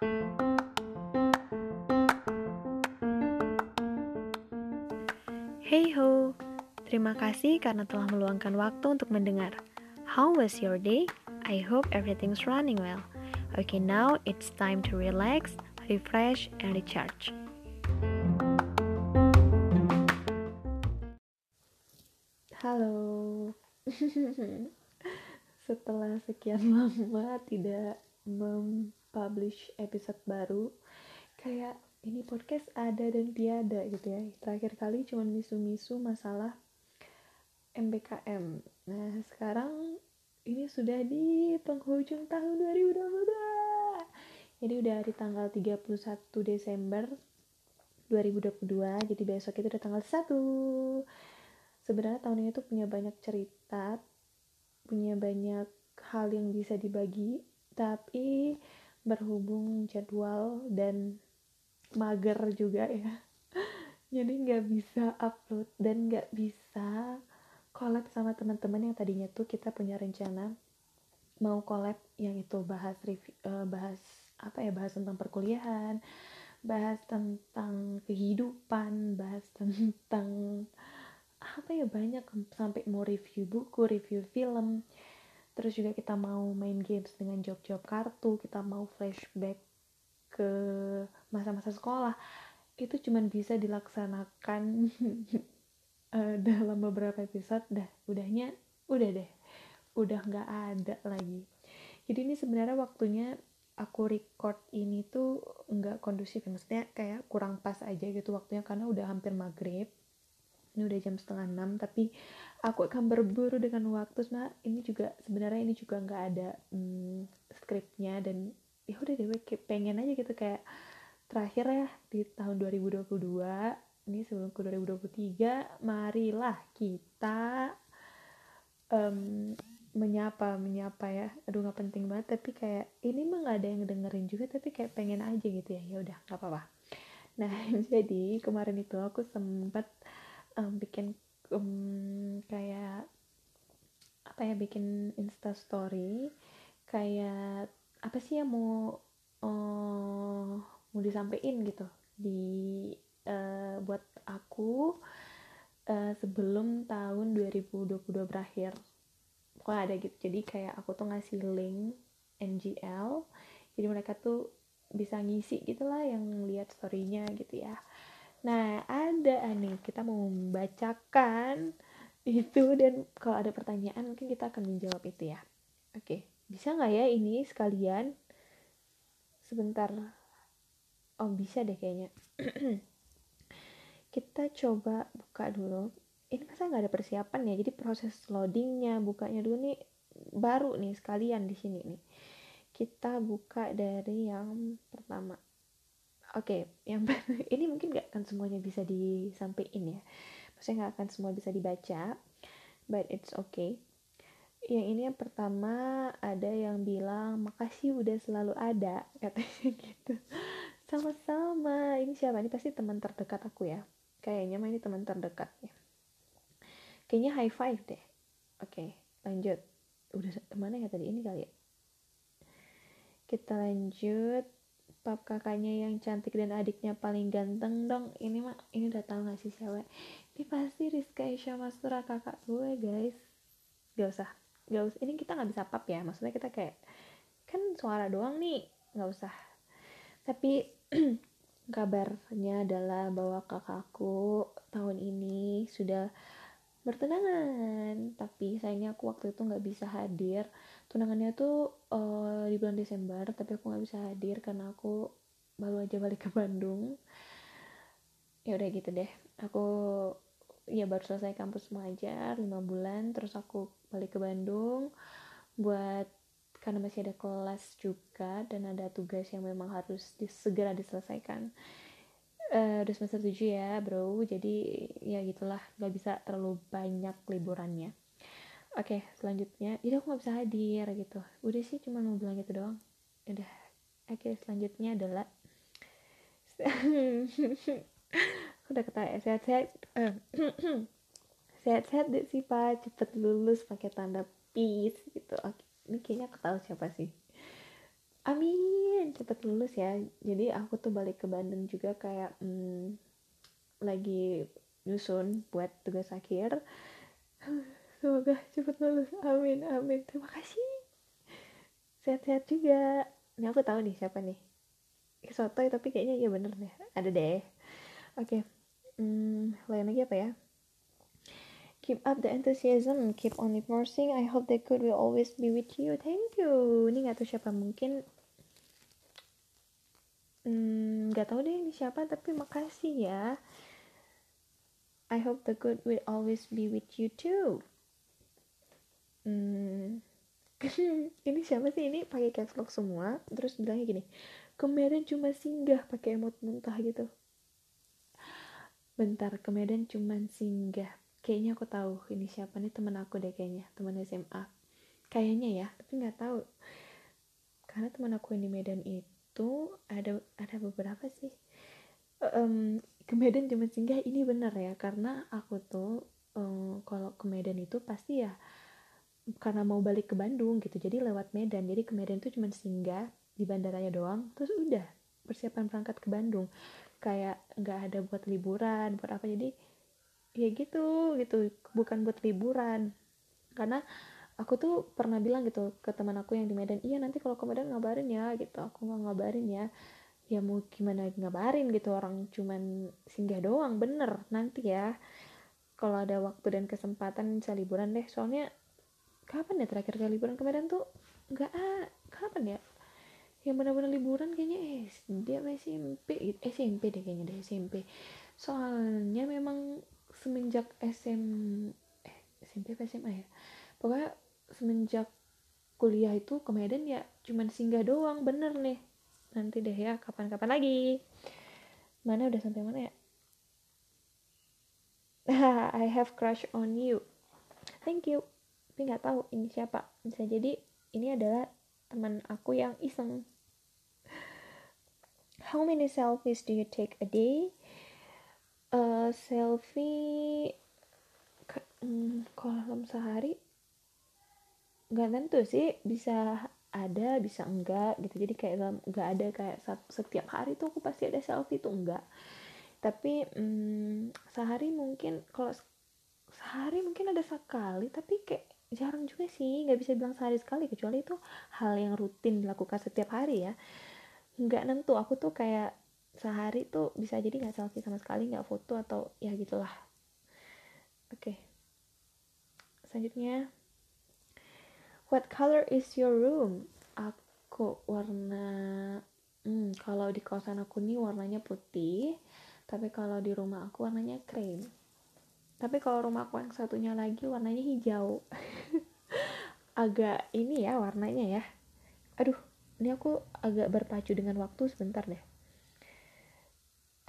Hey ho, terima kasih karena telah meluangkan waktu untuk mendengar. How was your day? I hope everything's running well. Okay, now it's time to relax, refresh, and recharge. Halo, setelah sekian lama tidak mempublish episode baru, kayak ini podcast ada dan tiada gitu ya. Terakhir kali cuma misu-misu masalah MBKM nah sekarang ini sudah di penghujung tahun 2022 jadi udah di tanggal 31 Desember 2022 jadi besok itu udah tanggal 1 sebenarnya tahun ini tuh punya banyak cerita punya banyak hal yang bisa dibagi. Tapi berhubung jadwal dan mager juga ya. Jadi nggak bisa upload dan nggak bisa collab sama teman-teman yang tadinya tuh kita punya rencana mau collab yang itu bahas review, uh, bahas apa ya bahas tentang perkuliahan bahas tentang kehidupan bahas tentang apa ya banyak sampai mau review buku review film terus juga kita mau main games dengan job-job kartu kita mau flashback ke masa-masa sekolah. Itu cuman bisa dilaksanakan uh, dalam beberapa episode. Dah udahnya udah deh. Udah nggak ada lagi. Jadi ini sebenarnya waktunya aku record ini tuh nggak kondusif ya. Maksudnya kayak kurang pas aja gitu waktunya karena udah hampir maghrib. Ini udah jam setengah enam tapi aku akan berburu dengan waktu. Nah ini juga sebenarnya ini juga nggak ada hmm, skripnya dan ya udah deh pengen aja gitu. Kayak terakhir ya di tahun 2022 ini sebelum ke 2023 marilah kita um, menyapa menyapa ya. Aduh nggak penting banget. Tapi kayak ini mah nggak ada yang dengerin juga tapi kayak pengen aja gitu ya. Ya udah nggak apa-apa. Nah jadi kemarin itu aku sempat um, bikin um, kayak apa ya bikin insta story kayak apa sih yang mau uh, mau disampaikan gitu di uh, buat aku uh, sebelum tahun 2022 berakhir. Pokoknya ada gitu. Jadi kayak aku tuh ngasih link NGL jadi mereka tuh bisa ngisi gitulah yang lihat storynya gitu ya nah ada nih kita mau membacakan itu dan kalau ada pertanyaan mungkin kita akan menjawab itu ya. Oke bisa nggak ya ini sekalian? Sebentar. Oh bisa deh kayaknya. Kita coba buka dulu. Ini masa nggak ada persiapan ya? Jadi proses loadingnya bukanya dulu nih baru nih sekalian di sini nih. Kita buka dari yang pertama oke okay, yang ini mungkin nggak akan semuanya bisa disampaikan ya. Maksudnya nggak akan semua bisa dibaca but it's okay. Yang ini yang pertama ada yang bilang makasih udah selalu ada katanya gitu. Sama-sama. Ini siapa? Ini pasti teman terdekat aku ya. Kayaknya mah ini teman terdekat ya. Kayaknya high five deh. Oke lanjut. Udah ke mana ya tadi? Ini kali ya? Kita lanjut pap kakaknya yang cantik dan adiknya paling ganteng dong. Ini mah ini udah tahu gak sih cewek? Ini pasti Rizka Isya Mastura kakak gue guys. Gak usah gak usah. Ini kita nggak bisa pap ya. Maksudnya kita kayak kan suara doang nih. Nggak usah. Tapi kabarnya adalah bahwa kakakku tahun ini sudah bertunangan. Tapi sayangnya aku waktu itu nggak bisa hadir. Tunangannya tuh uh, di bulan Desember tapi aku nggak bisa hadir karena aku baru aja balik ke Bandung. Ya udah gitu deh. Aku ya baru selesai kampus mengajar lima bulan terus aku balik ke Bandung buat karena masih ada kelas juga dan ada tugas yang memang harus segera diselesaikan uh, udah semester 7 ya bro. Jadi ya gitulah. Gak bisa terlalu banyak liburannya. Oke okay, selanjutnya. Jadi aku gak bisa hadir gitu. Udah sih cuma mau bilang gitu doang. Udah oke okay, selanjutnya adalah udah kata sehat-sehat. Eh, sehat-sehat deh sih pak. Cepet lulus pakai tanda peace gitu. Oke. Ini kayaknya ketahui siapa sih. Amin cepet lulus ya. Jadi aku tuh balik ke Bandung juga kayak hmm, lagi nyusun buat tugas akhir. Semoga cepet lulus. Amin amin. Terima kasih. Sehat-sehat juga. Ini aku tahu nih siapa nih. Sotoy tapi kayaknya iya bener deh. Ada deh. Oke. Okay. hmm, lain lagi apa ya? Keep up the enthusiasm. Keep on immersing I hope the good will always be with you. Thank you. Ini nggak tahu siapa. Mungkin nggak hmm, tahu deh ini siapa tapi makasih ya. I hope the good will always be with you too. Hmm, ini siapa sih? Ini pakai caps lock semua. Terus bilangnya gini kemarin cuma singgah pakai emot muntah gitu. Bentar kemarin cuma singgah. Kayaknya aku tahu ini siapa. Nih teman aku deh kayaknya teman SMA kayaknya ya tapi nggak tahu. Karena teman aku yang di Medan itu ada ada beberapa sih. Um, ke Medan cuma singgah ini benar ya karena aku tuh um, kalau ke Medan itu pasti ya karena mau balik ke Bandung gitu jadi lewat Medan. Jadi ke Medan tuh cuma singgah di bandaranya doang terus udah persiapan berangkat ke Bandung. Kayak nggak ada buat liburan buat apa jadi ya gitu gitu. Bukan buat liburan karena aku tuh pernah bilang gitu ke teman aku yang di Medan iya nanti kalau ke Medan ngabarin ya gitu. Aku nggak ngabarin ya. Ya mau gimana ngabarin gitu orang cuman singgah doang bener nanti ya. Kalau ada waktu dan kesempatan bisa liburan deh. Soalnya kapan ya terakhir kali liburan ke Medan tuh? Nggak ah kapan ya? Yang benar-benar liburan kayaknya SD apa SMP gitu. SMP deh kayaknya deh SMP soalnya memang semenjak SM eh SMP apa SMA ya? Pokoknya semenjak kuliah itu ke Medan ya cuman singgah doang bener nih. Nanti deh ya kapan-kapan lagi. Mana udah sampai mana ya? I have crush on you. Thank you. Tapi nggak tahu ini siapa. Bisa jadi ini adalah teman aku yang iseng. How many selfies do you take a day? Uh, selfie hmm, kalau sehari nggak tentu sih bisa ada bisa enggak gitu. Jadi kayak nggak ada kayak setiap hari tuh aku pasti ada selfie tuh enggak. Tapi hmm, sehari mungkin kalau sehari mungkin ada sekali tapi kayak jarang juga sih. Nggak bisa bilang sehari sekali kecuali itu hal yang rutin dilakukan setiap hari ya. Nggak nentu aku tuh kayak sehari tuh bisa jadi nggak selfie sama sekali nggak foto atau ya gitulah. Oke. Okay. selanjutnya what color is your room? Aku warna hmm, kalau di kosan aku nih warnanya putih tapi kalau di rumah aku warnanya cream. Tapi kalau rumah aku yang satunya lagi warnanya hijau. Agak ini ya warnanya ya. Aduh ini aku agak berpacu dengan waktu sebentar deh.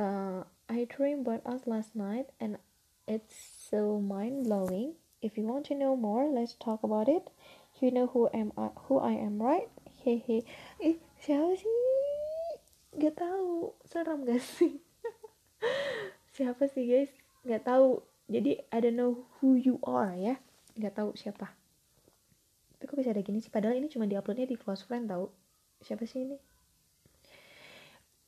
Uh, I dreamed about us last night and it's so mind blowing if you want to know more let's talk about it you know who am I, who I am right? Hehe. Ih siapa sih? Gak tahu. Serem gak sih? Siapa sih guys? Gak tahu. Jadi I don't know who you are ya. Nggak tahu siapa. Tapi kok bisa ada gini sih? Padahal ini cuma diuploadnya di close friend tau. Siapa sih ini?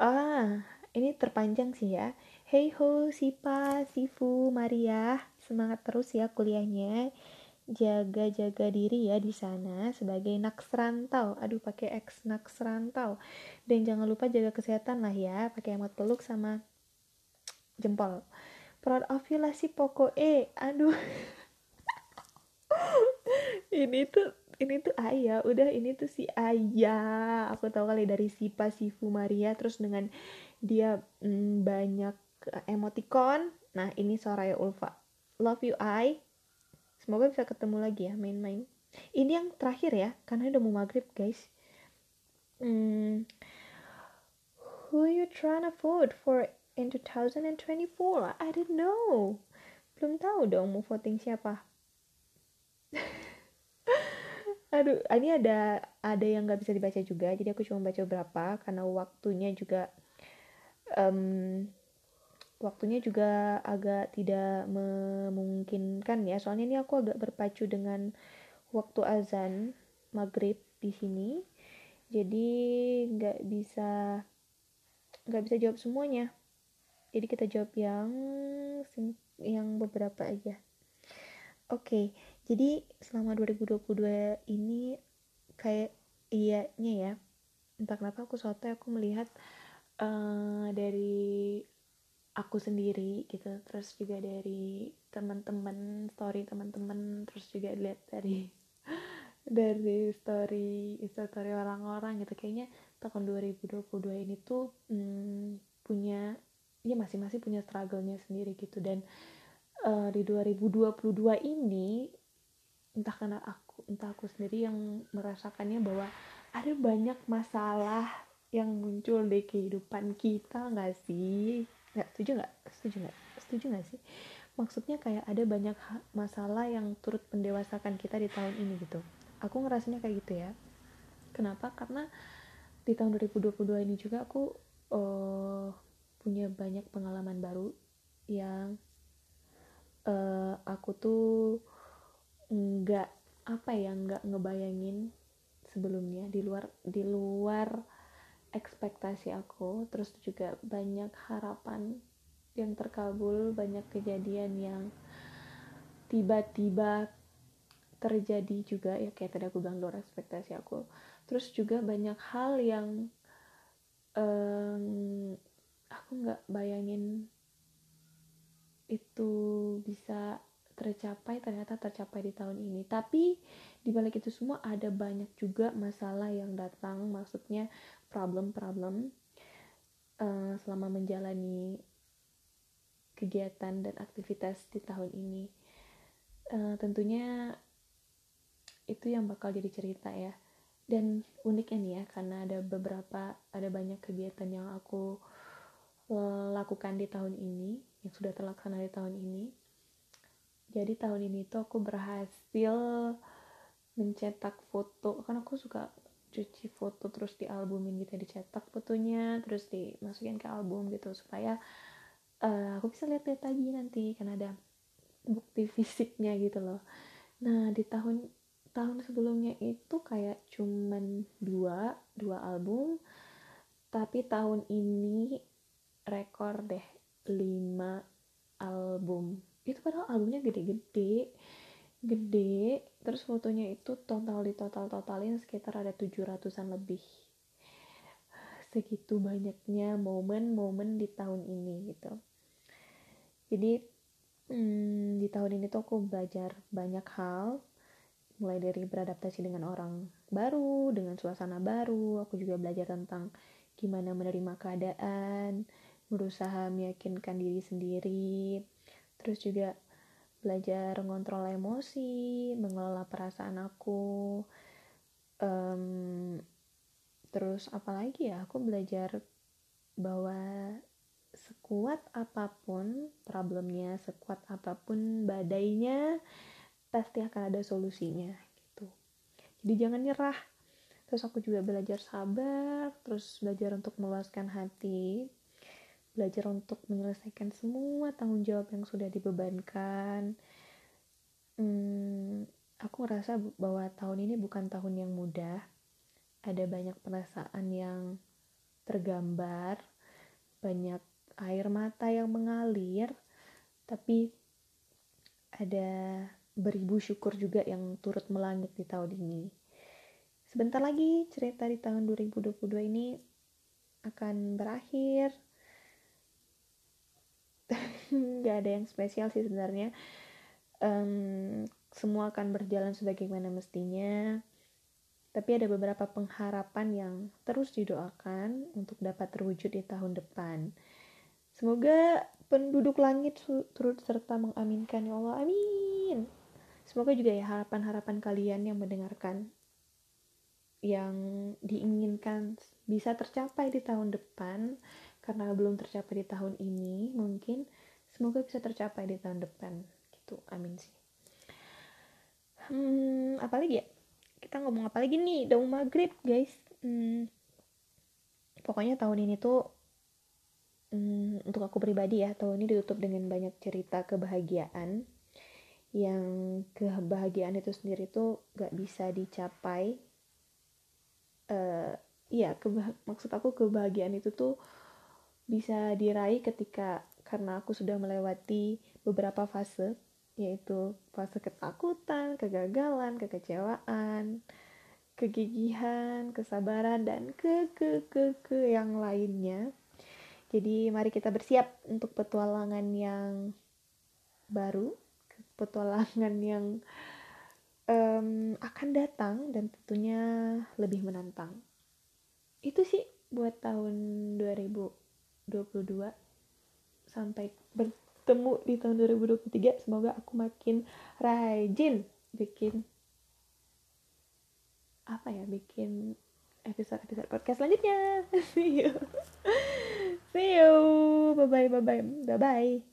Ah ini terpanjang sih ya. Hey ho Sipa Sifu Maria. Semangat terus ya kuliahnya jaga-jaga diri ya di sana sebagai naks rantau. Aduh pakai X naks rantau. Dan jangan lupa jaga kesehatan lah ya pakai emot peluk sama jempol. Proud of you lah si poko eh aduh. Ini tuh ini tuh ayah. Udah ini tuh si ayah. Aku tahu kali dari Sipa Sifu Maria terus dengan dia mm, banyak emoticon. Nah ini Soraya Ulfa. Love you I semoga bisa ketemu lagi ya main-main. Ini yang terakhir ya karena udah mau maghrib guys. Hmm, who you trying to vote for in 2024 I don't know. Belum tahu dong mau voting siapa. Aduh ini ada ada yang nggak bisa dibaca juga. Jadi aku cuma baca berapa karena waktunya juga um, waktunya juga agak tidak memungkinkan ya. Soalnya ini aku agak berpacu dengan waktu azan maghrib di sini. Jadi nggak bisa nggak bisa jawab semuanya. Jadi kita jawab yang yang beberapa aja. Oke okay, jadi selama 2022 ini kayak iyanya ya. Entah kenapa aku suatu aku melihat uh, dari aku sendiri gitu. Terus juga dari teman-teman story teman-teman terus juga lihat dari dari story story orang-orang gitu. Kayaknya tahun 2022 ini tuh hmm, punya ya masing-masing punya struggle-nya sendiri gitu. Dan uh, di 2022 ini entah karena aku entah aku sendiri yang merasakannya bahwa ada banyak masalah yang muncul di kehidupan kita nggak sih nggak setuju nggak? Setuju nggak? Setuju nggak sih? Maksudnya kayak ada banyak masalah yang turut mendewasakan kita di tahun ini gitu. Aku ngerasanya kayak gitu ya. Kenapa? Karena di tahun 2022 ini juga aku uh, punya banyak pengalaman baru yang uh, aku tuh nggak apa ya nggak ngebayangin sebelumnya. Di luar di luar ekspektasi aku terus juga banyak harapan yang terkabul banyak kejadian yang tiba-tiba terjadi juga. Ya kayak tadi aku bilang luar ekspektasi aku. Terus juga banyak hal yang um, aku nggak bayangin itu bisa tercapai ternyata tercapai di tahun ini. Tapi di balik itu semua ada banyak juga masalah yang datang. Maksudnya problem-problem uh, selama menjalani kegiatan dan aktivitas di tahun ini. Uh, tentunya itu yang bakal jadi cerita ya. Dan uniknya nih ya karena ada beberapa ada banyak kegiatan yang aku lakukan di tahun ini yang sudah terlaksana di tahun ini. Jadi tahun ini tuh aku berhasil mencetak foto kan aku suka cuci foto terus di albumin gitu dicetak fotonya terus dimasukin ke album gitu supaya uh, aku bisa lihat-lihat lagi nanti kan ada bukti fisiknya gitu loh. Nah di tahun tahun sebelumnya itu kayak cuman dua dua album tapi tahun ini rekor deh lima album. Itu padahal albumnya gede-gede gede terus fotonya itu total di total totalin sekitar ada tujuh ratusan lebih segitu banyaknya momen-momen di tahun ini gitu jadi hmm, di tahun ini tuh aku belajar banyak hal mulai dari beradaptasi dengan orang baru, dengan suasana baru. Aku juga belajar tentang gimana menerima keadaan, berusaha meyakinkan diri sendiri. Terus juga belajar mengontrol emosi, mengelola perasaan aku. Um, terus apalagi ya, aku belajar bahwa sekuat apa pun problemnya, sekuat apa pun badainya, pasti akan ada solusinya gitu. Jadi jangan nyerah. Terus aku juga belajar sabar terus belajar untuk meluaskan hati belajar untuk menyelesaikan semua tanggung jawab yang sudah dibebankan hmm, aku ngerasa bahwa tahun ini bukan tahun yang mudah ada banyak perasaan yang tergambar banyak air mata yang mengalir tapi ada beribu syukur juga yang turut melangit di tahun ini. Sebentar lagi cerita di tahun 2022 ini akan berakhir. Gak ada yang spesial sih sebenarnya. Um, semua akan berjalan sebagaimana mestinya. Tapi ada beberapa pengharapan yang terus didoakan untuk dapat terwujud di tahun depan. Semoga penduduk langit turut serta mengaminkan ya Allah. Amin. Semoga juga ya harapan-harapan kalian yang mendengarkan yang diinginkan bisa tercapai di tahun depan karena belum tercapai di tahun ini mungkin semoga bisa tercapai di tahun depan gitu. Amin sih. Hmm apalagi ya? Kita ngomong apa lagi nih udah maghrib guys. Hmm, pokoknya tahun ini tuh hmm, untuk aku pribadi ya tahun ini ditutup dengan banyak cerita kebahagiaan. Yang kebahagiaan itu sendiri tuh gak bisa dicapai. Uh, iya maksud aku kebahagiaan itu tuh bisa diraih ketika karena aku sudah melewati beberapa fase yaitu fase ketakutan, kegagalan, kekecewaan, kegigihan, kesabaran dan ke ke ke ke yang lainnya. Jadi mari kita bersiap untuk petualangan yang baru, petualangan yang um, akan datang dan tentunya lebih menantang. Itu sih buat tahun 2022 sampai bertemu di tahun 2023 semoga aku makin rajin bikin apa ya bikin episode-episode podcast selanjutnya. See you. See you. Bye bye bye bye bye bye